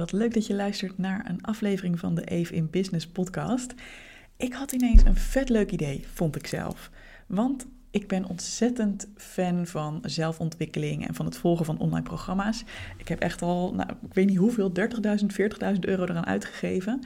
Wat leuk dat je luistert naar een aflevering van de Eve in Business podcast. Ik had ineens een vet leuk idee, vond ik zelf. Want ik ben ontzettend fan van zelfontwikkeling en van het volgen van online programma's. Ik heb echt al, nou, ik weet niet hoeveel, 30.000, 40.000 euro eraan uitgegeven.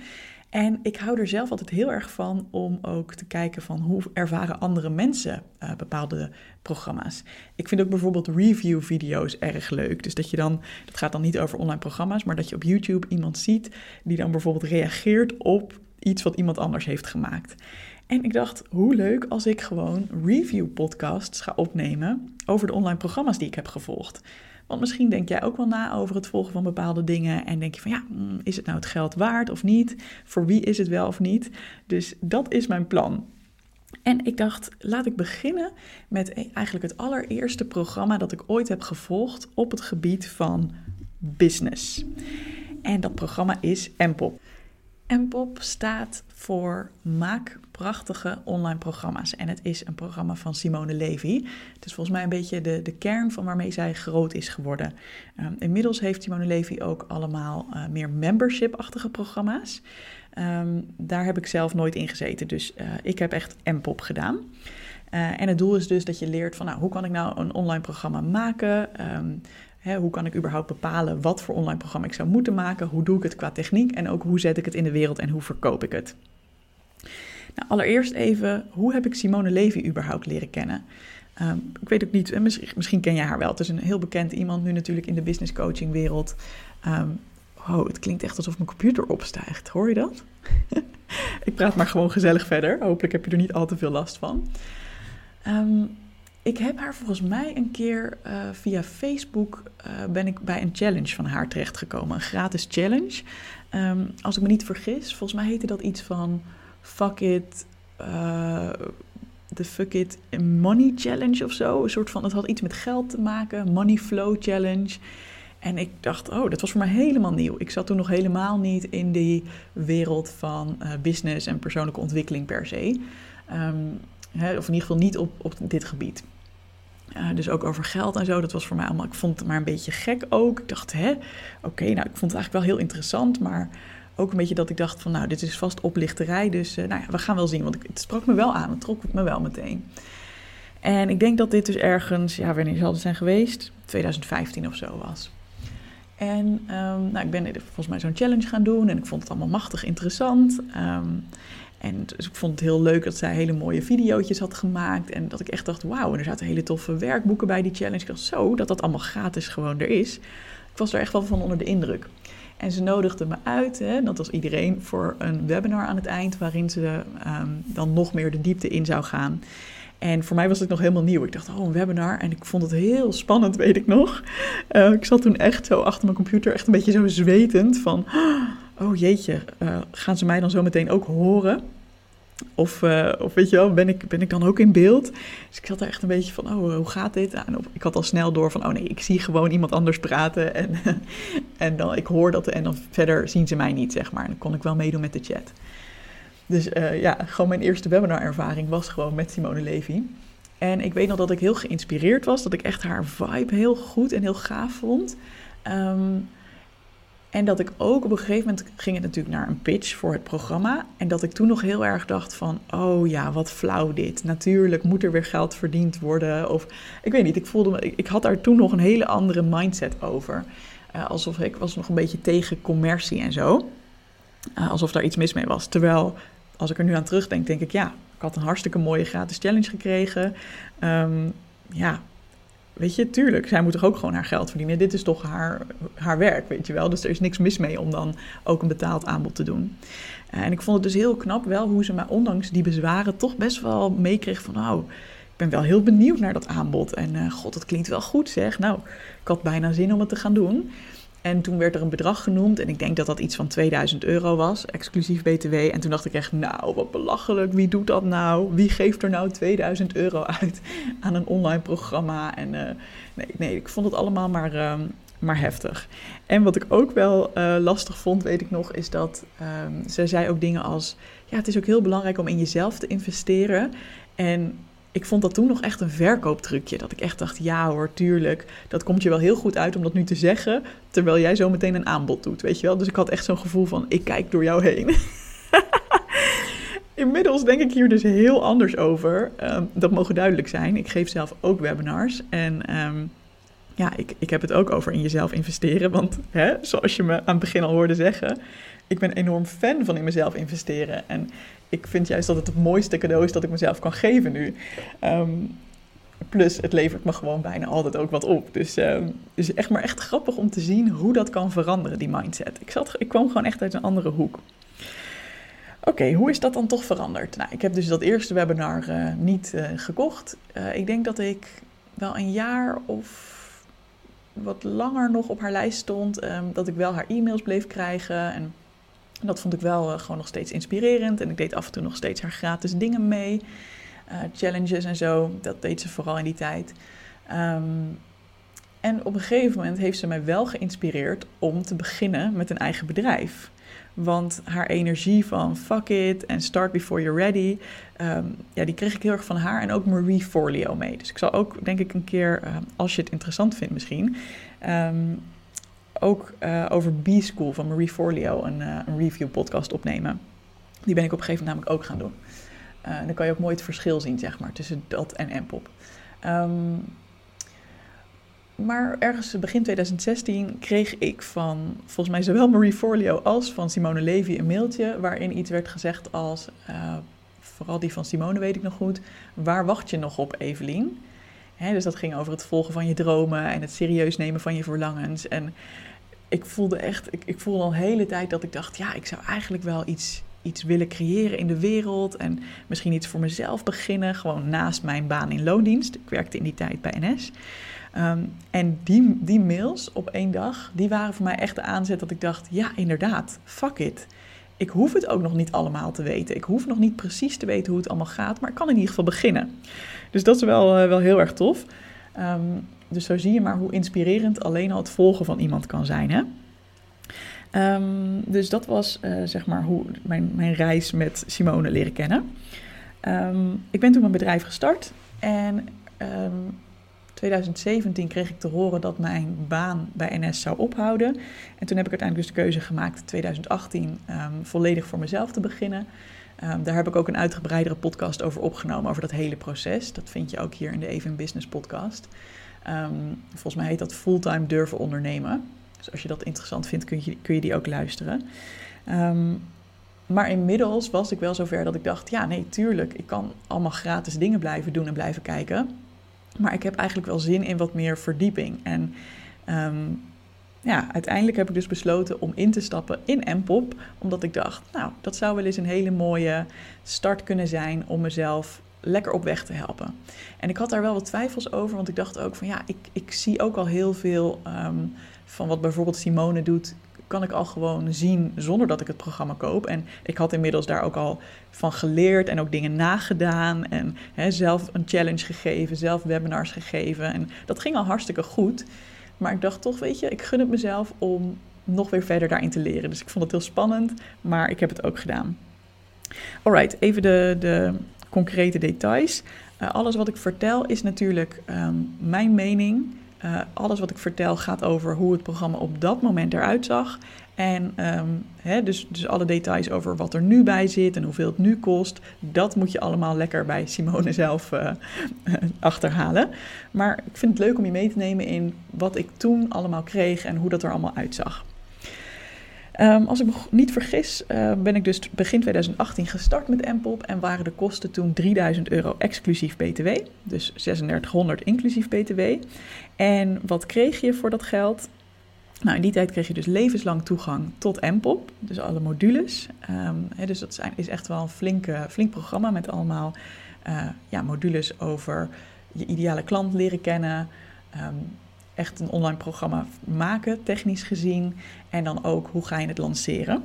En ik hou er zelf altijd heel erg van om ook te kijken van hoe ervaren andere mensen uh, bepaalde programma's. Ik vind ook bijvoorbeeld review-video's erg leuk. Dus dat je dan, dat gaat dan niet over online programma's, maar dat je op YouTube iemand ziet die dan bijvoorbeeld reageert op iets wat iemand anders heeft gemaakt. En ik dacht, hoe leuk als ik gewoon review-podcasts ga opnemen over de online programma's die ik heb gevolgd. Want misschien denk jij ook wel na over het volgen van bepaalde dingen en denk je van ja, mm, is het nou het geld waard of niet? Voor wie is het wel of niet? Dus dat is mijn plan. En ik dacht, laat ik beginnen met eigenlijk het allereerste programma dat ik ooit heb gevolgd op het gebied van business. En dat programma is MPOP. MPOP staat voor Maak prachtige online programma's. En het is een programma van Simone Levy. Het is volgens mij een beetje de, de kern van waarmee zij groot is geworden. Ehm, inmiddels heeft Simone Levy ook allemaal uh, meer membership-achtige programma's. Ehm, daar heb ik zelf nooit in gezeten, dus uh, ik heb echt MPOP gedaan. Uh, en het doel is dus dat je leert van nou, hoe kan ik nou een online programma maken? Um, hoe kan ik überhaupt bepalen wat voor online programma ik zou moeten maken? Hoe doe ik het qua techniek? En ook hoe zet ik het in de wereld en hoe verkoop ik het? Nou, allereerst even, hoe heb ik Simone Levy überhaupt leren kennen? Um, ik weet ook niet, misschien, misschien, ken jij haar wel. Het is een heel bekend iemand nu natuurlijk in de business coaching wereld. Um, oh, het klinkt echt alsof mijn computer opstijgt. Hoor je dat? ik praat maar gewoon gezellig verder. Hopelijk heb je er niet al te veel last van. Um, ik heb haar volgens mij een keer uh, via Facebook uh, ben ik bij een challenge van haar terechtgekomen. Een gratis challenge. Um, als ik me niet vergis, volgens mij heette dat iets van Fuck It. Uh, de Fuck It Money Challenge of zo. Een soort van, het had iets met geld te maken. Money Flow Challenge. En ik dacht, oh, dat was voor mij helemaal nieuw. Ik zat toen nog helemaal niet in die wereld van business en persoonlijke ontwikkeling per se. Hè, of in ieder geval niet op, op dit gebied. Uh, dus ook over geld en zo. Dat was voor mij allemaal. Ik vond het maar een beetje gek ook. Ik dacht, hè, oké, nou, ik vond het eigenlijk wel heel interessant. Maar ook een beetje dat ik dacht van, nou, dit is vast oplichterij. Dus uh, nou ja, we gaan wel zien. Want het sprak me wel aan. Het trok me wel meteen. En ik denk dat dit dus ergens, ja, wanneer zal het zijn geweest? 2015 of zo was. En um, nou, ik ben volgens mij zo'n challenge gaan doen. En ik vond het allemaal machtig interessant. Um, en dus ik vond het heel leuk dat zij hele mooie video's had gemaakt. En dat ik echt dacht, wauw, en er zaten hele toffe werkboeken bij die challenge. Ik dacht, zo, dat dat allemaal gratis gewoon er is. Ik was er echt wel van onder de indruk. En ze nodigde me uit, hè, dat was iedereen, voor een webinar aan het eind... waarin ze um, dan nog meer de diepte in zou gaan. En voor mij was het nog helemaal nieuw. Ik dacht, oh, een webinar. En ik vond het heel spannend, weet ik nog. Uh, ik zat toen echt zo achter mijn computer, echt een beetje zo zwetend van... jeetje, uh, gaan ze mij dan zo meteen ook horen? Of, uh, of weet je wel, ben ik, ben ik dan ook in beeld? Dus ik zat er echt een beetje van, oh, hoe gaat dit? En ik had al snel door van, oh nee, ik zie gewoon iemand anders praten. En, en dan, ik hoor dat en dan verder zien ze mij niet, zeg maar. En dan kon ik wel meedoen met de chat. Dus ja, gewoon mijn eerste webinar-ervaring was gewoon met Simone Levy. En ik weet nog dat ik heel geïnspireerd was, dat ik echt haar vibe heel goed en heel gaaf vond. Um, en dat ik ook op een gegeven moment ging het natuurlijk naar een pitch voor het programma. En dat ik toen nog heel erg dacht van, oh ja, wat flauw dit. Natuurlijk moet er weer geld verdiend worden. Of ik weet niet, ik voelde me, ik, had daar toen nog een hele andere mindset over. Uh, alsof ik was nog een beetje tegen commercie en zo. Uh, alsof daar iets mis mee was. Terwijl, als ik er nu aan terugdenk, denk ik, ja, had een hartstikke mooie gratis challenge gekregen. Ehm, ja, weet je, tuurlijk, zij moet toch ook gewoon haar geld verdienen. Dit is toch haar, haar werk, weet je wel. Dus er is niks mis mee om dan ook een betaald aanbod te doen. Eh, en ik vond het dus heel knap wel hoe ze mij ondanks die bezwaren toch best wel meekreeg van... nou, ik ben wel heel benieuwd naar dat aanbod. En uh, god, dat klinkt wel goed zeg. Nou, ik had bijna zin om het te gaan doen. En toen werd er een bedrag genoemd en ik denk dat dat iets van 2000 euro was, exclusief BTW. En toen dacht ik echt, nou, wat belachelijk, wie doet dat nou? Wie geeft er nou 2000 euro uit aan een online programma? En uh, nee, nee, ik vond het allemaal maar, uh, maar heftig. En wat ik ook wel uh, lastig vond, weet ik nog, is dat um, ze zei ook dingen als, ja, het is ook heel belangrijk om in jezelf te investeren. En ik vond dat toen nog echt een verkooptrucje. Dat ik echt dacht, ja hoor, tuurlijk, dat komt je wel heel goed uit om dat nu te zeggen, terwijl jij zo meteen een aanbod doet, weet je wel. Dus ik had echt zo'n gevoel van, ik kijk door jou heen. Inmiddels denk ik hier dus heel anders over. Um, dat mogen duidelijk zijn. Ik geef zelf ook webinars en... Um, ja, ik, ik heb het ook over in jezelf investeren. Want hè, zoals je me aan het begin al hoorde zeggen, ik ben enorm fan van in mezelf investeren. En ik vind juist dat het het mooiste cadeau is dat ik mezelf kan geven nu. Um, plus, het levert me gewoon bijna altijd ook wat op. Dus um, echt maar echt grappig om te zien hoe dat kan veranderen, die mindset. Ik, zat, ik kwam gewoon echt uit een andere hoek. Oké, hoe is dat dan toch veranderd? Nou, ik heb dus dat eerste webinar uh, niet uh, gekocht. Uh, ik denk dat ik wel een jaar of wat langer nog op haar lijst stond. Um, dat ik wel haar e-mails bleef krijgen. En dat vond ik wel uh, gewoon nog steeds inspirerend. En ik deed af en toe nog steeds haar gratis dingen mee. Uh, challenges en zo. Dat deed ze vooral in die tijd. Um, en op een gegeven moment heeft ze mij wel geïnspireerd om te beginnen met een eigen bedrijf. Want haar energie van fuck it en start before you're ready, um, ja, die kreeg ik heel erg van haar en ook Marie Forleo mee. Dus ik zal ook, denk ik, een keer, uh, als je het interessant vindt misschien, um, ook uh, over B-School van Marie Forleo een, uh, een review podcast opnemen. Die ben ik op een gegeven moment namelijk ook gaan doen. Uh, dan kan je ook mooi het verschil zien, zeg maar, tussen dat en M-pop. Um, maar ergens begin 2016 kreeg ik van volgens mij zowel Marie Forleo als van Simone Levy een mailtje waarin iets werd gezegd als, vooral die van Simone weet ik nog goed, waar wacht je nog op Evelien? Dus dat ging over het volgen van je dromen en het serieus nemen van je verlangens. En ik voelde echt, ik, ik voelde al een hele tijd dat ik dacht, ja, ik zou eigenlijk wel iets, iets willen creëren in de wereld. En misschien iets voor mezelf beginnen, gewoon naast mijn baan in loondienst. Ik werkte in die tijd bij NS. Um, en die, die mails op één dag, die waren voor mij echt de aanzet dat ik dacht, ja, inderdaad, fuck it. Ik hoef het ook nog niet allemaal te weten. Ik hoef nog niet precies te weten hoe het allemaal gaat, maar ik kan in ieder geval beginnen. Dus dat is wel, uh, wel heel erg tof. Um, dus zo zie je maar hoe inspirerend alleen al het volgen van iemand kan zijn. Hè? Um, dus dat was uh, zeg maar hoe mijn, mijn reis met Simone leren kennen. Um, ik ben toen mijn bedrijf gestart en um, 2017 kreeg ik te horen dat mijn baan bij NS zou ophouden. En toen heb ik uiteindelijk dus de keuze gemaakt 2018 volledig voor mezelf te beginnen. Daar heb ik ook een uitgebreidere podcast over opgenomen, over dat hele proces. Dat vind je ook hier in de Even Business podcast. Um, volgens mij heet dat Fulltime Durven Ondernemen. Dus als je dat interessant vindt, kun je, kun je die ook luisteren. Um, maar inmiddels was ik wel zover dat ik dacht: ja, nee, tuurlijk, ik kan allemaal gratis dingen blijven doen en blijven kijken. Maar ik heb eigenlijk wel zin in wat meer verdieping. En um, ja, uiteindelijk heb ik dus besloten om in te stappen in Mpop. Omdat ik dacht, nou, dat zou wel eens een hele mooie start kunnen zijn om mezelf lekker op weg te helpen. En ik had daar wel wat twijfels over, want ik dacht ook van ja, ik, ik zie ook al heel veel um, van wat bijvoorbeeld Simone doet, kan ik al gewoon zien zonder dat ik het programma koop. En ik had inmiddels daar ook al van geleerd en ook dingen nagedaan en zelf een challenge gegeven, zelf webinars gegeven. En dat ging al hartstikke goed. Maar ik dacht toch, weet je, ik gun het mezelf om nog weer verder daarin te leren. Dus ik vond het heel spannend, maar ik heb het ook gedaan. Alright, even de, de concrete details. Uh, alles wat ik vertel is natuurlijk um, mijn mening. Uh, alles wat ik vertel gaat over hoe het programma op dat moment eruit zag. En hè, dus, dus alle details over wat er nu bij zit en hoeveel het nu kost, dat moet je allemaal lekker bij Simone zelf uh, achterhalen. Maar ik vind het leuk om je mee te nemen in wat ik toen allemaal kreeg en hoe dat er allemaal uitzag. Ehm, als ik me niet vergis, uh, ben ik dus begin 2018 gestart met Mpop en waren de kosten toen 3000 euro exclusief BTW, dus 3600 inclusief BTW. En wat kreeg je voor dat geld? Nou, in die tijd kreeg je dus levenslang toegang tot Mpop, dus alle modules. Um, dus dat is echt wel een flinke, flink programma met allemaal uh, ja, modules over je ideale klant leren kennen. Um, echt een online programma maken, technisch gezien. En dan ook hoe ga je het lanceren.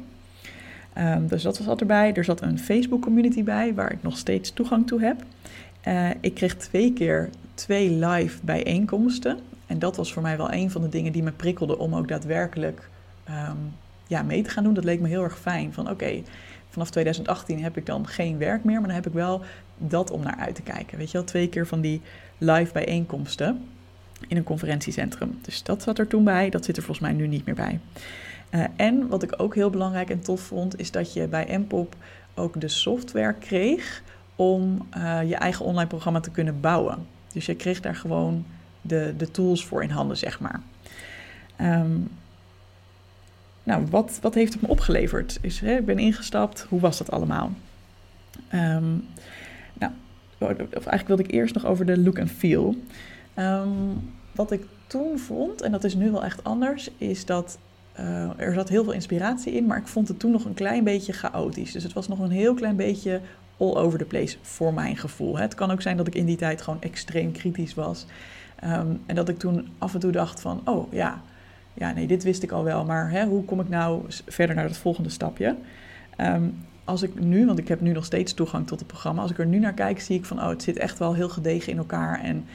Um, dus dat zat erbij. Er zat een Facebook community bij, waar ik nog steeds toegang toe heb. Uh, ik kreeg twee keer twee live bijeenkomsten. En dat was voor mij wel een van de dingen die me prikkelde om ook daadwerkelijk um, ja, mee te gaan doen. Dat leek me heel erg fijn. Van oké, vanaf 2018 heb ik dan geen werk meer, maar dan heb ik wel dat om naar uit te kijken. Weet je wel, twee keer van die live bijeenkomsten in een conferentiecentrum. Dus dat zat er toen bij, dat zit er volgens mij nu niet meer bij. Uh, en wat ik ook heel belangrijk en tof vond, is dat je bij Mpop ook de software kreeg om uh, je eigen online programma te kunnen bouwen. Dus je kreeg daar gewoon de, de tools voor in handen, zeg maar. Um, nou, wat, wat heeft het me opgeleverd? Is, hè, ik ben ingestapt, hoe was dat allemaal? Um, nou, of eigenlijk wilde ik eerst nog over de look and feel. Um, wat ik toen vond, en dat is nu wel echt anders, is dat uh, er zat heel veel inspiratie in, maar ik vond het toen nog een klein beetje chaotisch. Dus het was nog een heel klein beetje all over the place voor mijn gevoel. Het kan ook zijn dat ik in die tijd gewoon extreem kritisch was. Um, en dat ik toen af en toe dacht van, oh ja, ja nee, dit wist ik al wel, maar hè, hoe kom ik nou verder naar het volgende stapje? Um, als ik nu, want ik heb nu nog steeds toegang tot het programma, als ik er nu naar kijk, zie ik van, oh, het zit echt wel heel gedegen in elkaar en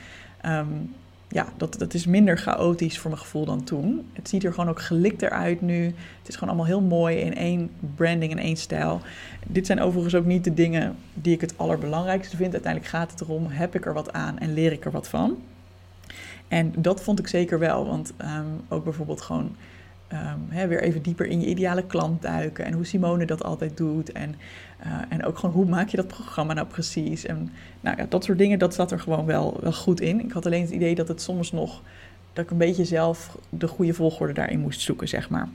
um, ja, dat, dat is minder chaotisch voor mijn gevoel dan toen. Het ziet er gewoon ook gelikter uit nu. Het is gewoon allemaal heel mooi in één branding en één stijl. Dit zijn overigens ook niet de dingen die ik het allerbelangrijkste vind. Uiteindelijk gaat het erom, heb ik er wat aan en leer ik er wat van? En dat vond ik zeker wel, want um, ook bijvoorbeeld gewoon um, hè, weer even dieper in je ideale klant duiken. En hoe Simone dat altijd doet. En, uh, en ook gewoon hoe maak je dat programma nou precies. En nou ja, dat soort dingen, dat zat er gewoon wel, wel goed in. Ik had alleen het idee dat het soms nog, dat ik een beetje zelf de goede volgorde daarin moest zoeken, zeg maar.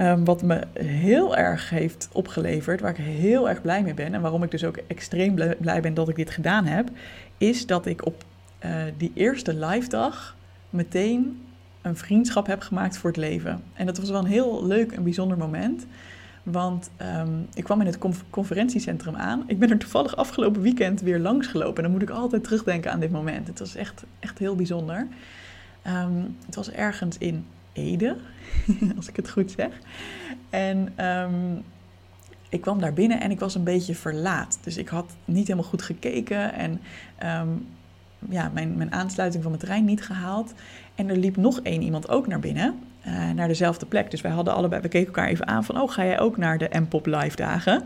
Um, wat me heel erg heeft opgeleverd, waar ik heel erg blij mee ben en waarom ik dus ook extreem blij ben dat ik dit gedaan heb, is dat ik op uh, die eerste live dag meteen een vriendschap heb gemaakt voor het leven. En dat was wel een heel leuk en bijzonder moment. Want um, ik kwam in het conf conferentiecentrum aan. Ik ben er toevallig afgelopen weekend weer langs gelopen. En dan moet ik altijd terugdenken aan dit moment. Het was echt, echt heel bijzonder. Um, het was ergens in Ede, als ik het goed zeg. En um, ik kwam daar binnen en ik was een beetje verlaat. Dus ik had niet helemaal goed gekeken. En ja, mijn, mijn aansluiting van mijn trein niet gehaald. En er liep nog één iemand ook naar binnen, uh, naar dezelfde plek. Dus wij hadden allebei, we keken elkaar even aan van, oh, ga jij ook naar de M-pop live dagen?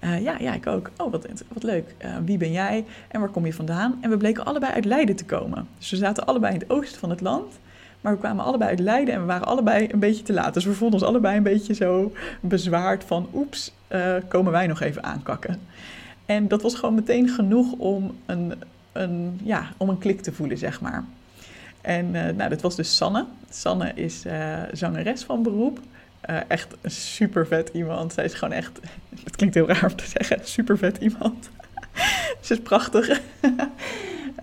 Uh, ja, ja, ik ook. Oh, wat, wat leuk. Uh, wie ben jij en waar kom je vandaan? En we bleken allebei uit Leiden te komen. Dus we zaten allebei in het oosten van het land. Maar we kwamen allebei uit Leiden en we waren allebei een beetje te laat. Dus we voelden ons allebei een beetje zo bezwaard van, oeps, komen wij nog even aankakken. En dat was gewoon meteen genoeg om een, een, ja, om een klik te voelen, zeg maar. En uh, nou, dat was dus Sanne. Sanne is uh, zangeres van beroep. Uh, echt een super vet iemand. Zij is gewoon echt, het klinkt heel raar om te zeggen, super vet iemand. Ze is prachtig.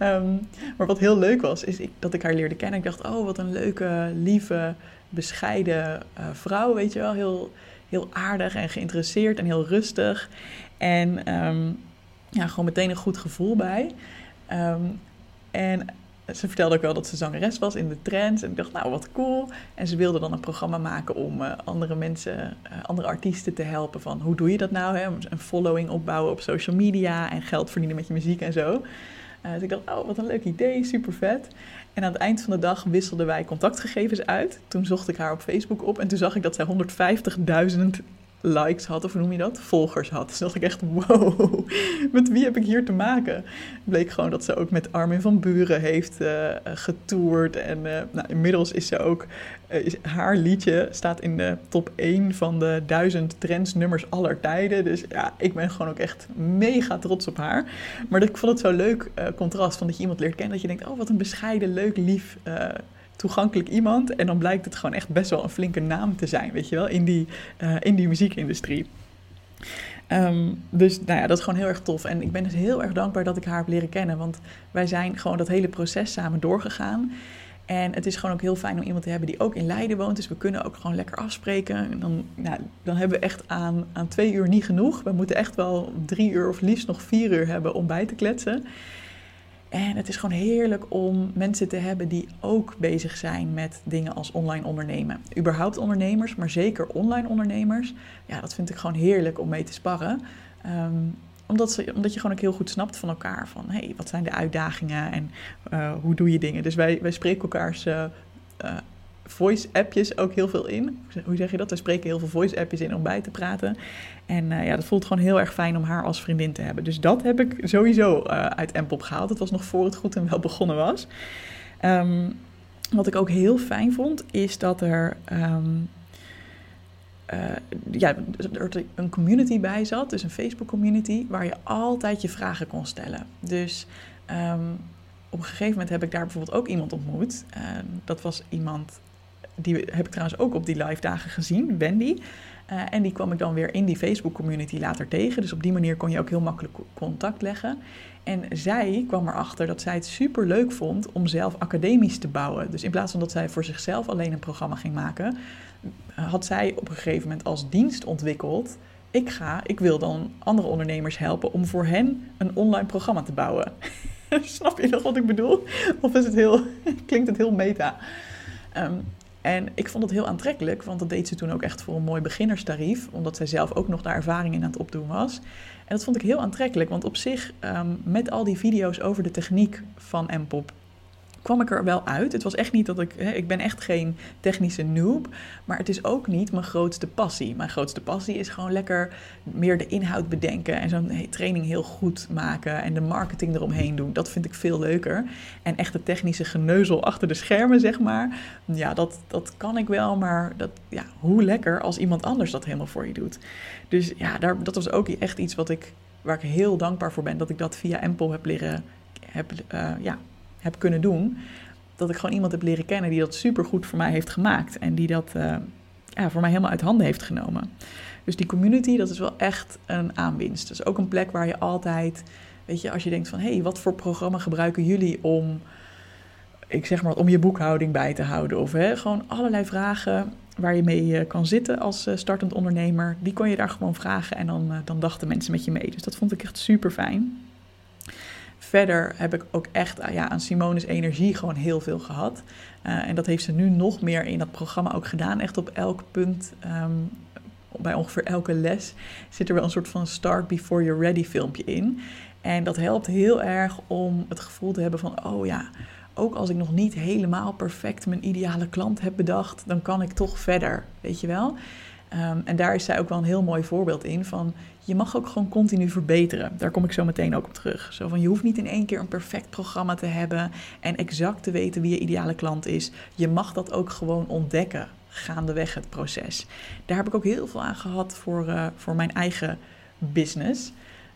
um, maar wat heel leuk was, is ik, dat ik haar leerde kennen. Ik dacht, oh, wat een leuke, lieve, bescheiden vrouw, weet je wel. Heel, heel aardig en geïnteresseerd en heel rustig. En um, ja, gewoon meteen een goed gevoel bij. Um, en ze vertelde ook wel dat ze zangeres was in de trends. En ik dacht, nou, wat cool. En ze wilde dan een programma maken om uh, andere mensen, uh, andere artiesten te helpen. Van hoe doe je dat nou? Hè? Een following opbouwen op social media en geld verdienen met je muziek en zo. Uh, dus ik dacht, oh, wat een leuk idee, super vet. En aan het eind van de dag wisselden wij contactgegevens uit. Toen zocht ik haar op Facebook op en toen zag ik dat zij 150.000 likes had, of noem je dat? Volgers had. Dus dacht ik echt, wow, met wie heb ik hier te maken? Bleek gewoon dat ze ook met Armin van Buren heeft uh, getoerd. En uh, nou, inmiddels is ze ook, is, haar liedje staat in de top 1 van de duizend trendsnummers aller tijden. Dus ja, ik ben gewoon ook echt mega trots op haar. Maar ik vond het zo leuk contrast van dat je iemand leert kennen. Dat je denkt, oh wat een bescheiden, leuk, lief toegankelijk iemand. En dan blijkt het gewoon echt best wel een flinke naam te zijn, weet je wel, in die, uh, in die muziekindustrie. Ehm, dus nou ja, dat is gewoon heel erg tof. En ik ben dus heel erg dankbaar dat ik haar heb leren kennen. Want wij zijn gewoon dat hele proces samen doorgegaan. En het is gewoon ook heel fijn om iemand te hebben die ook in Leiden woont. Dus we kunnen ook gewoon lekker afspreken. Dan, nou, dan hebben we echt aan, aan twee uur niet genoeg. We moeten echt wel drie uur of liefst nog vier uur hebben om bij te kletsen. En het is gewoon heerlijk om mensen te hebben die ook bezig zijn met dingen als online ondernemen. Überhaupt ondernemers, maar zeker online ondernemers. Ja, dat vind ik gewoon heerlijk om mee te sparren. Ehm, omdat, ze, omdat je gewoon ook heel goed snapt van elkaar. Van hé, hey, wat zijn de uitdagingen en uh, hoe doe je dingen? Dus wij, wij spreken elkaars uh, uh, voice-appjes ook heel veel in. Hoe zeg je dat? We spreken heel veel voice-appjes in om bij te praten. En uh, ja, dat voelt gewoon heel erg fijn om haar als vriendin te hebben. Dus dat heb ik sowieso uh, uit Empop gehaald. Het was nog voor het goed en wel begonnen was. Um, wat ik ook heel fijn vond, is dat er... Um, uh, ja, er een community bij zat, dus een Facebook community, waar je altijd je vragen kon stellen. Dus um, op een gegeven moment heb ik daar bijvoorbeeld ook iemand ontmoet. Dat was iemand, die heb ik trouwens ook op die live dagen gezien, Wendy. Uh, en die kwam ik dan weer in die Facebook community later tegen. Dus op die manier kon je ook heel makkelijk contact leggen. En zij kwam erachter dat zij het super leuk vond om zelf academisch te bouwen. Dus in plaats van dat zij voor zichzelf alleen een programma ging maken, had zij op een gegeven moment als dienst ontwikkeld. Ik ga, ik wil dan andere ondernemers helpen om voor hen een online programma te bouwen. Snap je nog wat ik bedoel? Of is het heel, klinkt het heel meta? Um, en ik vond het heel aantrekkelijk, want dat deed ze toen ook echt voor een mooi beginnerstarief, omdat zij zelf ook nog daar ervaring in aan het opdoen was. En dat vond ik heel aantrekkelijk, want op zich, um, met al die video's over de techniek van MPOP, kwam ik er wel uit. Het was echt niet dat ik, hè, ik ben echt geen technische noob, maar het is ook niet mijn grootste passie. Mijn grootste passie is gewoon lekker meer de inhoud bedenken en zo'n training heel goed maken en de marketing eromheen doen. Dat vind ik veel leuker. En echt de technische geneuzel achter de schermen, zeg maar, ja, dat, dat kan ik wel, maar dat, ja, hoe lekker als iemand anders dat helemaal voor je doet. Dus ja, daar, dat was ook echt iets wat ik, waar ik heel dankbaar voor ben, dat ik dat via Empel heb leren, heb, uh, ja, heb kunnen doen. Dat ik gewoon iemand heb leren kennen die dat super goed voor mij heeft gemaakt. En die dat uh, ja, voor mij helemaal uit handen heeft genomen. Dus die community, dat is wel echt een aanwinst. Is ook een plek waar je altijd, weet je, als je denkt van... hé, hey, wat voor programma gebruiken jullie om, ik zeg maar, om je boekhouding bij te houden? Of hè, gewoon allerlei vragen waar je mee kan zitten als startend ondernemer. Die kon je daar gewoon vragen en dan, dan dachten mensen met je mee. Dus dat vond ik echt super fijn. Verder heb ik ook echt ja, aan Simone's energie gewoon heel veel gehad. Uh, en dat heeft ze nu nog meer in dat programma ook gedaan. Echt op elk punt, um, bij ongeveer elke les, zit er wel een soort van start before you're ready filmpje in. En dat helpt heel erg om het gevoel te hebben van, oh ja, ook als ik nog niet helemaal perfect mijn ideale klant heb bedacht, dan kan ik toch verder, weet je wel. Um, en daar is zij ook wel een heel mooi voorbeeld in van je mag ook gewoon continu verbeteren. Daar kom ik zo meteen ook op terug. Zo van je hoeft niet in één keer een perfect programma te hebben en exact te weten wie je ideale klant is. Je mag dat ook gewoon ontdekken gaandeweg het proces. Daar heb ik ook heel veel aan gehad voor, uh, voor mijn eigen business.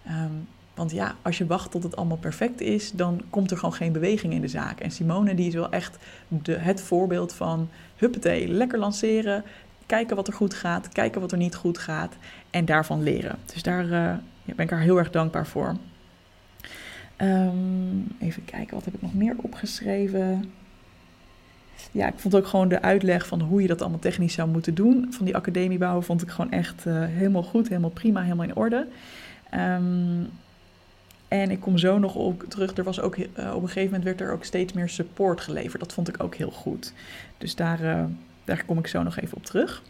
Um, want ja, als je wacht tot het allemaal perfect is, dan komt er gewoon geen beweging in de zaak. En Simone die is wel echt de, het voorbeeld van huppatee, lekker lanceren, kijken wat er goed gaat, kijken wat er niet goed gaat en daarvan leren. Dus daar uh, ben ik haar heel erg dankbaar voor. Um, even kijken, wat heb ik nog meer opgeschreven? Ja, ik vond ook gewoon de uitleg van hoe je dat allemaal technisch zou moeten doen. Van die academie bouwen vond ik gewoon echt uh, helemaal goed, helemaal prima, helemaal in orde. Um, en ik kom zo nog op terug. Er was ook uh, op een gegeven moment werd er ook steeds meer support geleverd. Dat vond ik ook heel goed. Dus daar, daar kom ik zo nog even op terug.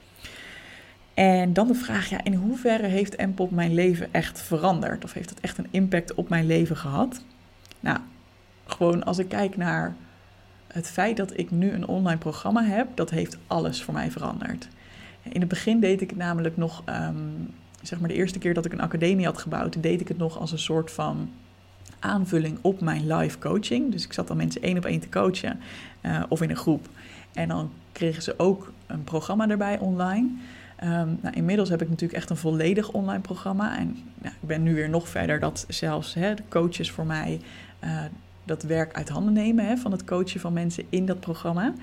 En dan de vraag, ja, in hoeverre heeft MPOP mijn leven echt veranderd? Of heeft het echt een impact op mijn leven gehad? Nou, gewoon als ik kijk naar het feit dat ik nu een online programma heb, dat heeft alles voor mij veranderd. In het begin deed ik het namelijk nog, um, zeg maar de eerste keer dat ik een academie had gebouwd, deed ik het nog als een soort van aanvulling op mijn live coaching. Dus ik zat dan mensen één op één te coachen uh, of in een groep. En dan kregen ze ook een programma erbij online. Um, nou, inmiddels heb ik natuurlijk echt een volledig online programma. En ik ben nu weer nog verder dat zelfs hè, de coaches voor mij uh, dat werk uit handen nemen hè, van het coachen van mensen in dat programma.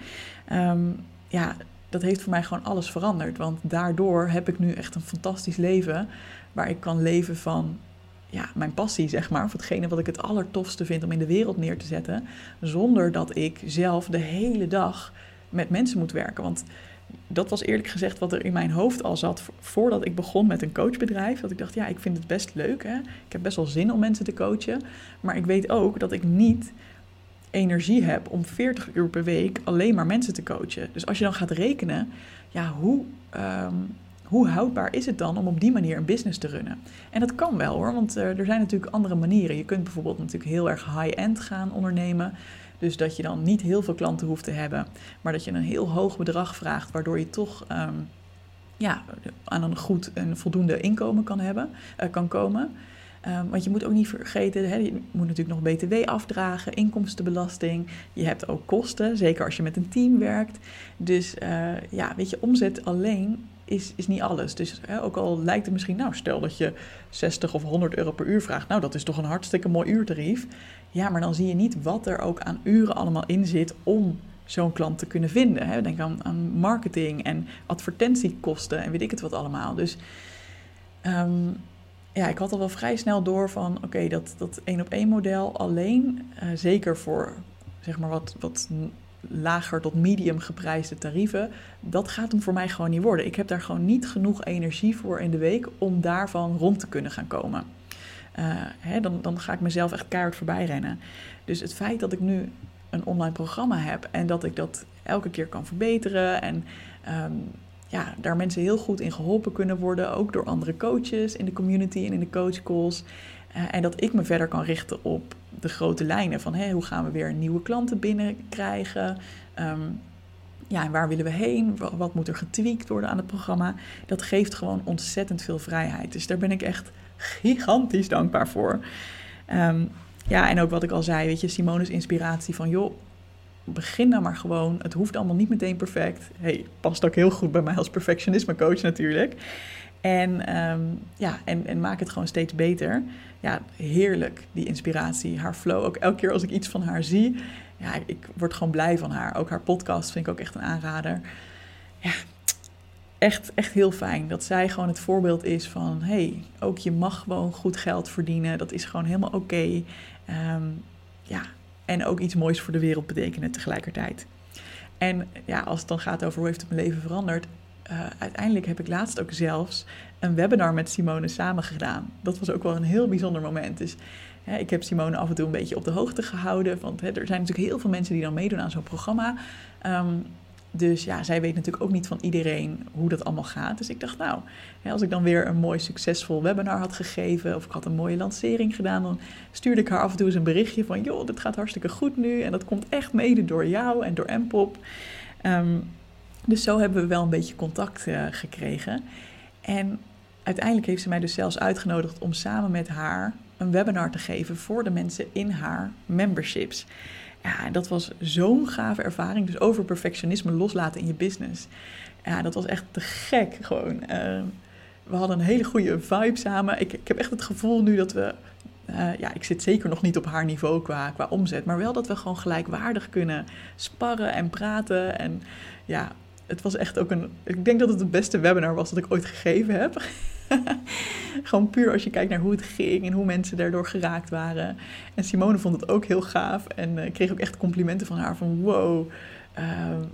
Ehm, ja, dat heeft voor mij gewoon alles veranderd. Want daardoor heb ik nu echt een fantastisch leven waar ik kan leven van ja, mijn passie, zeg maar. Of hetgene wat ik het allertofste vind om in de wereld neer te zetten. Zonder dat ik zelf de hele dag met mensen moet werken. Want dat was eerlijk gezegd wat er in mijn hoofd al zat voordat ik begon met een coachbedrijf. Dat ik dacht, ja, ik vind het best leuk. Hè? Ik heb best wel zin om mensen te coachen. Maar ik weet ook dat ik niet energie heb om 40 uur per week alleen maar mensen te coachen. Dus als je dan gaat rekenen, ja, hoe, ehm, hoe houdbaar is het dan om op die manier een business te runnen? En dat kan wel hoor, want er zijn natuurlijk andere manieren. Je kunt bijvoorbeeld natuurlijk heel erg high-end gaan ondernemen. Dus dat je dan niet heel veel klanten hoeft te hebben, maar dat je een heel hoog bedrag vraagt, waardoor je toch ehm, ja, aan een goed en voldoende inkomen kan, hebben, uh, kan komen. Um, want je moet ook niet vergeten, hè, je moet natuurlijk nog BTW afdragen, inkomstenbelasting. Je hebt ook kosten, zeker als je met een team werkt. Dus uh, ja, weet je, omzet alleen is, is niet alles. Dus hè, ook al lijkt het misschien, nou stel dat je 60 of 100 euro per uur vraagt. Nou, dat is toch een hartstikke mooi uurtarief. Ja, maar dan zie je niet wat er ook aan uren allemaal in zit om zo'n klant te kunnen vinden. Denk aan, aan marketing en advertentiekosten en weet ik het wat allemaal. Dus um, ja, ik had al wel vrij snel door van oké, dat, dat één op één model alleen, uh, zeker voor zeg maar wat, wat lager tot medium geprijsde tarieven, dat gaat hem voor mij gewoon niet worden. Ik heb daar gewoon niet genoeg energie voor in de week om daarvan rond te kunnen gaan komen. Uh, hè, dan, dan ga ik mezelf echt keihard voorbij rennen. Dus het feit dat ik nu een online programma heb en dat ik dat elke keer kan verbeteren en um, ja, daar mensen heel goed in geholpen kunnen worden, ook door andere coaches in de community en in de coachcalls. Uh, en dat ik me verder kan richten op de grote lijnen van hoe gaan we weer nieuwe klanten binnenkrijgen. Um, ja, en waar willen we heen? Wat moet er getweakt worden aan het programma? Dat geeft gewoon ontzettend veel vrijheid. Dus daar ben ik echt gigantisch dankbaar voor. Um, ja, en ook wat ik al zei, weet je, Simone's inspiratie van joh, begin nou maar gewoon. Het hoeft allemaal niet meteen perfect. Hey, past ook heel goed bij mij als perfectionisme coach natuurlijk. En, um, ja, en, en maak het gewoon steeds beter. Ja, heerlijk, die inspiratie, haar flow. Ook elke keer als ik iets van haar zie, ja, ik word gewoon blij van haar. Ook haar podcast vind ik ook echt een aanrader. Ja, echt, echt heel fijn dat zij gewoon het voorbeeld is van... hey, ook je mag gewoon goed geld verdienen. Dat is gewoon helemaal oké. Um, ja, en ook iets moois voor de wereld betekenen tegelijkertijd. En ja, als het dan gaat over hoe heeft het mijn leven veranderd, uh, uiteindelijk heb ik laatst ook zelfs een webinar met Simone samen gedaan. Dat was ook wel een heel bijzonder moment. Dus hè, ik heb Simone af en toe een beetje op de hoogte gehouden. Want hè, er zijn natuurlijk heel veel mensen die dan meedoen aan zo'n programma. Um, dus ja, zij weet natuurlijk ook niet van iedereen hoe dat allemaal gaat. Dus ik dacht, nou, als ik dan weer een mooi succesvol webinar had gegeven of ik had een mooie lancering gedaan, dan stuurde ik haar af en toe eens een berichtje van, joh, dit gaat hartstikke goed nu en dat komt echt mede door jou en door Mpop. Um, dus zo hebben we wel een beetje contact uh, gekregen. En uiteindelijk heeft ze mij dus zelfs uitgenodigd om samen met haar een webinar te geven voor de mensen in haar memberships. Ja, dat was zo'n gave ervaring. Dus over perfectionisme loslaten in je business. Ja, dat was echt te gek gewoon. Uh, we hadden een hele goede vibe samen. Ik, ik heb echt het gevoel nu dat we... Uh, ja, ik zit zeker nog niet op haar niveau qua, qua omzet. Maar wel dat we gewoon gelijkwaardig kunnen sparren en praten. En ja, het was echt ook een... Ik denk dat het het beste webinar was dat ik ooit gegeven heb. Gewoon puur als je kijkt naar hoe het ging en hoe mensen daardoor geraakt waren. En Simone vond het ook heel gaaf en uh, kreeg ook echt complimenten van haar van wow, uh,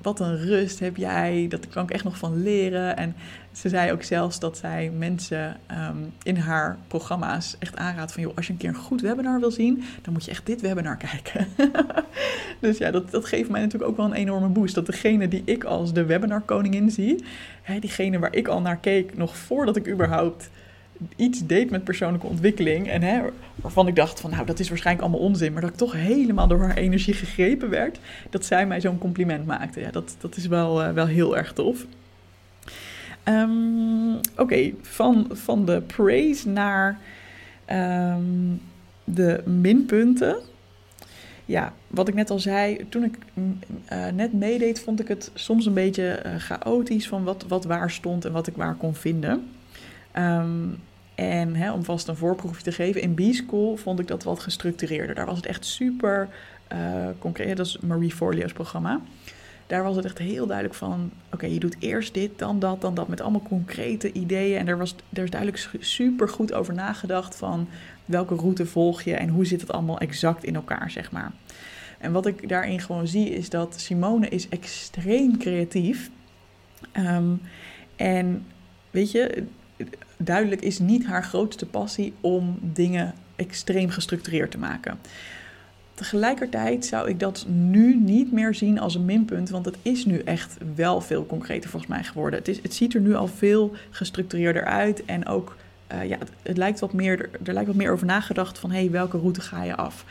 wat een rust heb jij, dat kan ik echt nog van leren. En ze zei ook zelfs dat zij mensen um, in haar programma's echt aanraadt van... joh, als je een keer een goed webinar wil zien, dan moet je echt dit webinar kijken. dus ja, dat, dat geeft mij natuurlijk ook wel een enorme boost. Dat degene die ik als de webinarkoningin zie... Hè, diegene waar ik al naar keek nog voordat ik überhaupt iets deed met persoonlijke ontwikkeling. En hè, waarvan ik dacht van nou, dat is waarschijnlijk allemaal onzin. Maar dat ik toch helemaal door haar energie gegrepen werd. Dat zij mij zo'n compliment maakte. Ja, dat, dat is wel, uh, wel heel erg tof. Um, Oké, van, van de praise naar um, de minpunten. Ja, wat ik net al zei, toen ik uh, net meedeed, vond ik het soms een beetje uh, chaotisch van wat, wat waar stond en wat ik waar kon vinden. Um, En hè, om vast een voorproefje te geven, in B-School vond ik dat wat gestructureerder. Daar was het echt super uh, concreet. Dat is Marie Forleo's programma. Daar was het echt heel duidelijk van: oké, je doet eerst dit, dan dat, dan dat, met allemaal concrete ideeën. En er, was, er is duidelijk super goed over nagedacht van welke route volg je en hoe zit het allemaal exact in elkaar, zeg maar. En wat ik daarin gewoon zie is dat Simone is extreem creatief. Um, en weet je, duidelijk is niet haar grootste passie om dingen extreem gestructureerd te maken. Tegelijkertijd zou ik dat nu niet meer zien als een minpunt, want het is nu echt wel veel concreter volgens mij geworden. Het, is, het ziet er nu al veel gestructureerder uit en ook, uh, ja, het, het, lijkt wat meer, er lijkt wat meer over nagedacht van, hey, welke route ga je af?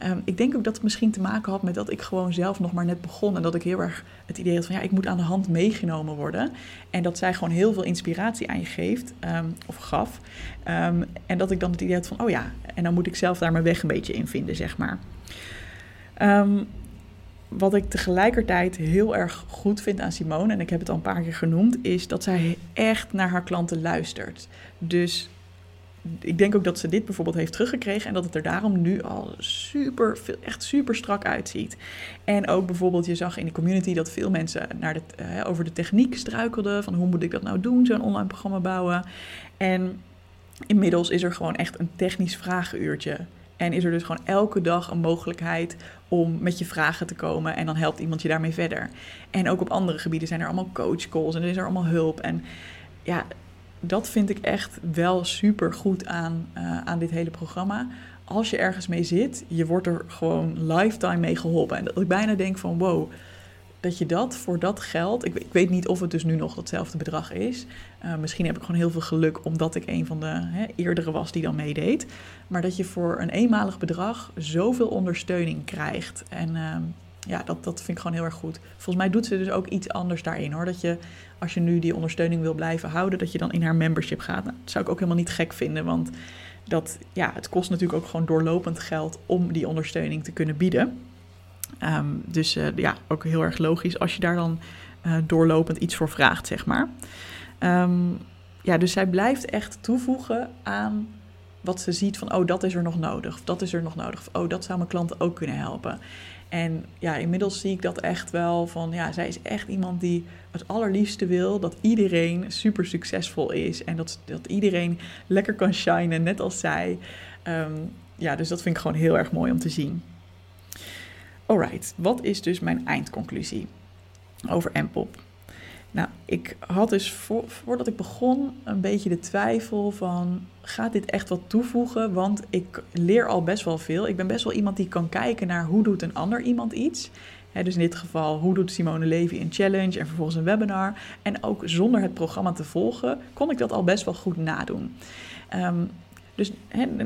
Ehm, ik denk ook dat het misschien te maken had met dat ik gewoon zelf nog maar net begon. En dat ik heel erg het idee had van ja, ik moet aan de hand meegenomen worden. En dat zij gewoon heel veel inspiratie aan je geeft, ehm, of gaf. Ehm, en dat ik dan het idee had van oh ja, en dan moet ik zelf daar mijn weg een beetje in vinden, zeg maar. wat ik tegelijkertijd heel erg goed vind aan Simone, en ik heb het al een paar keer genoemd, is dat zij echt naar haar klanten luistert. Dus ik denk ook dat ze dit bijvoorbeeld heeft teruggekregen en dat het er daarom nu al super, echt super strak uitziet. En ook bijvoorbeeld, je zag in de community dat veel mensen naar de, uh, over de techniek struikelden. Van hoe moet ik dat nou doen, zo'n online programma bouwen. En inmiddels is er gewoon echt een technisch vragenuurtje. En is er dus gewoon elke dag een mogelijkheid om met je vragen te komen. En dan helpt iemand je daarmee verder. En ook op andere gebieden zijn er allemaal coachcalls en er is er allemaal hulp. En ja, dat vind ik echt wel super goed aan, uh, aan dit hele programma. Als je ergens mee zit, je wordt er gewoon lifetime mee geholpen. En dat ik bijna denk van wow, dat je dat voor dat geld. Ik, ik weet niet of het dus nu nog datzelfde bedrag is. Uh, misschien heb ik gewoon heel veel geluk omdat ik een van de hè, eerdere was die dan meedeed. Maar dat je voor een eenmalig bedrag zoveel ondersteuning krijgt. En uh, ja, dat, dat vind ik gewoon heel erg goed. Volgens mij doet ze dus ook iets anders daarin hoor. Dat je, als je nu die ondersteuning wil blijven houden, dat je dan in haar membership gaat. Nou, dat zou ik ook helemaal niet gek vinden, want dat, ja, het kost natuurlijk ook gewoon doorlopend geld om die ondersteuning te kunnen bieden. Um, dus uh, ja, ook heel erg logisch als je daar dan uh, doorlopend iets voor vraagt, zeg maar. Um, ja, dus zij blijft echt toevoegen aan wat ze ziet van, oh, dat is er nog nodig, of dat is er nog nodig, of oh, dat zou mijn klanten ook kunnen helpen. En ja, inmiddels zie ik dat echt wel van, ja, zij is echt iemand die het allerliefste wil dat iedereen super succesvol is en dat, dat iedereen lekker kan shinen, net als zij. Um, ja, dus dat vind ik gewoon heel erg mooi om te zien. Alright, wat is dus mijn eindconclusie over Mpop? Nou, ik had dus voordat ik begon een beetje de twijfel van gaat dit echt wat toevoegen? Want ik leer al best wel veel. Ik ben best wel iemand die kan kijken naar hoe doet een ander iemand iets. He, dus in dit geval, hoe doet Simone Levy een challenge en vervolgens een webinar. En ook zonder het programma te volgen, kon ik dat al best wel goed nadoen. Um, dus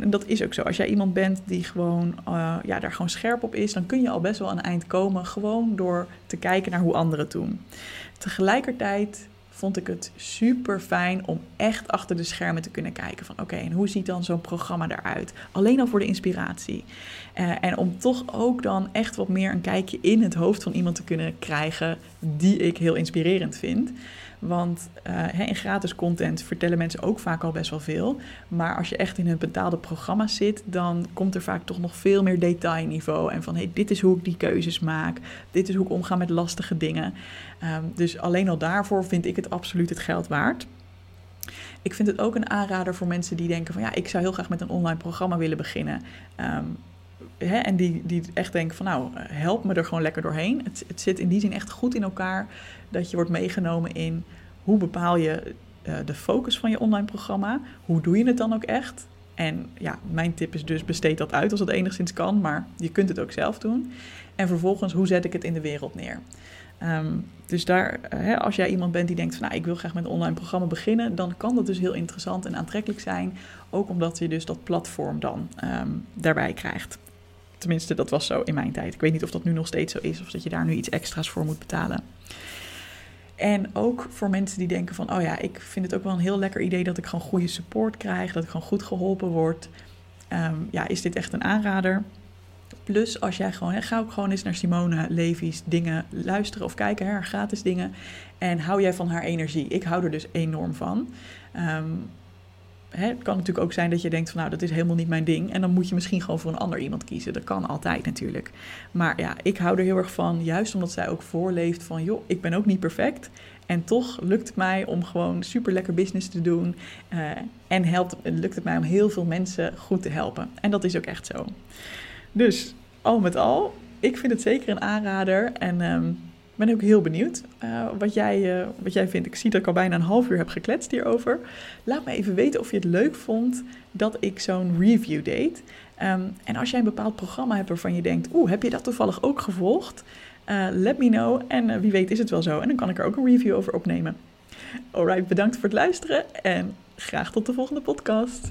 dat is ook zo. Als jij iemand bent die gewoon uh, ja, daar gewoon scherp op is, dan kun je al best wel aan eind komen. Gewoon door te kijken naar hoe anderen doen. Tegelijkertijd vond ik het super fijn om echt achter de schermen te kunnen kijken. Van oké, en hoe ziet dan zo'n programma eruit? Alleen al voor de inspiratie. Uh, en om toch ook dan echt wat meer een kijkje in het hoofd van iemand te kunnen krijgen die ik heel inspirerend vind. Want uh, in gratis content vertellen mensen ook vaak al best wel veel. Maar als je echt in een betaalde programma zit, dan komt er vaak toch nog veel meer detailniveau. En van hey, dit is hoe ik die keuzes maak. Dit is hoe ik omga met lastige dingen. Um, dus alleen al daarvoor vind ik het absoluut het geld waard. Ik vind het ook een aanrader voor mensen die denken van ja, ik zou heel graag met een online programma willen beginnen. Um, Hè, en die, die echt denken van nou, help me er gewoon lekker doorheen. Het, het zit in die zin echt goed in elkaar dat je wordt meegenomen in hoe bepaal je uh, de focus van je online programma. Hoe doe je het dan ook echt? En ja, mijn tip is dus besteed dat uit als het enigszins kan, maar je kunt het ook zelf doen. En vervolgens, hoe zet ik het in de wereld neer? Um, dus daar, hè, als jij iemand bent die denkt van nou, ik wil graag met een online programma beginnen, dan kan dat dus heel interessant en aantrekkelijk zijn. Ook omdat je dus dat platform dan um, daarbij krijgt. Tenminste, dat was zo in mijn tijd. Ik weet niet of dat nu nog steeds zo is of dat je daar nu iets extra's voor moet betalen. En ook voor mensen die denken van, oh ja, ik vind het ook wel een heel lekker idee dat ik gewoon goede support krijg, dat ik gewoon goed geholpen word. Um, ja, is dit echt een aanrader? Plus, als jij gewoon, hè, ga ook gewoon eens naar Simone Levy's dingen luisteren of kijken, haar gratis dingen. En hou jij van haar energie? Ik hou er dus enorm van. Um, het kan natuurlijk ook zijn dat je denkt van nou, dat is helemaal niet mijn ding. En dan moet je misschien gewoon voor een ander iemand kiezen. Dat kan altijd natuurlijk. Maar ja, ik hou er heel erg van, juist omdat zij ook voorleeft van joh, ik ben ook niet perfect. En toch lukt het mij om gewoon super lekker business te doen. Uh, en helpt, lukt het mij om heel veel mensen goed te helpen. En dat is ook echt zo. Dus al met al, ik vind het zeker een aanrader. En um, ben ook heel benieuwd uh, wat, jij, uh, wat jij vindt. Ik zie dat ik al bijna een half uur heb gekletst hierover. Laat me even weten of je het leuk vond dat ik zo'n review deed. Um, en als jij een bepaald programma hebt waarvan je denkt... oeh, heb je dat toevallig ook gevolgd? Uh, let me know en wie weet is het wel zo. En dan kan ik er ook een review over opnemen. Alright, bedankt voor het luisteren en graag tot de volgende podcast.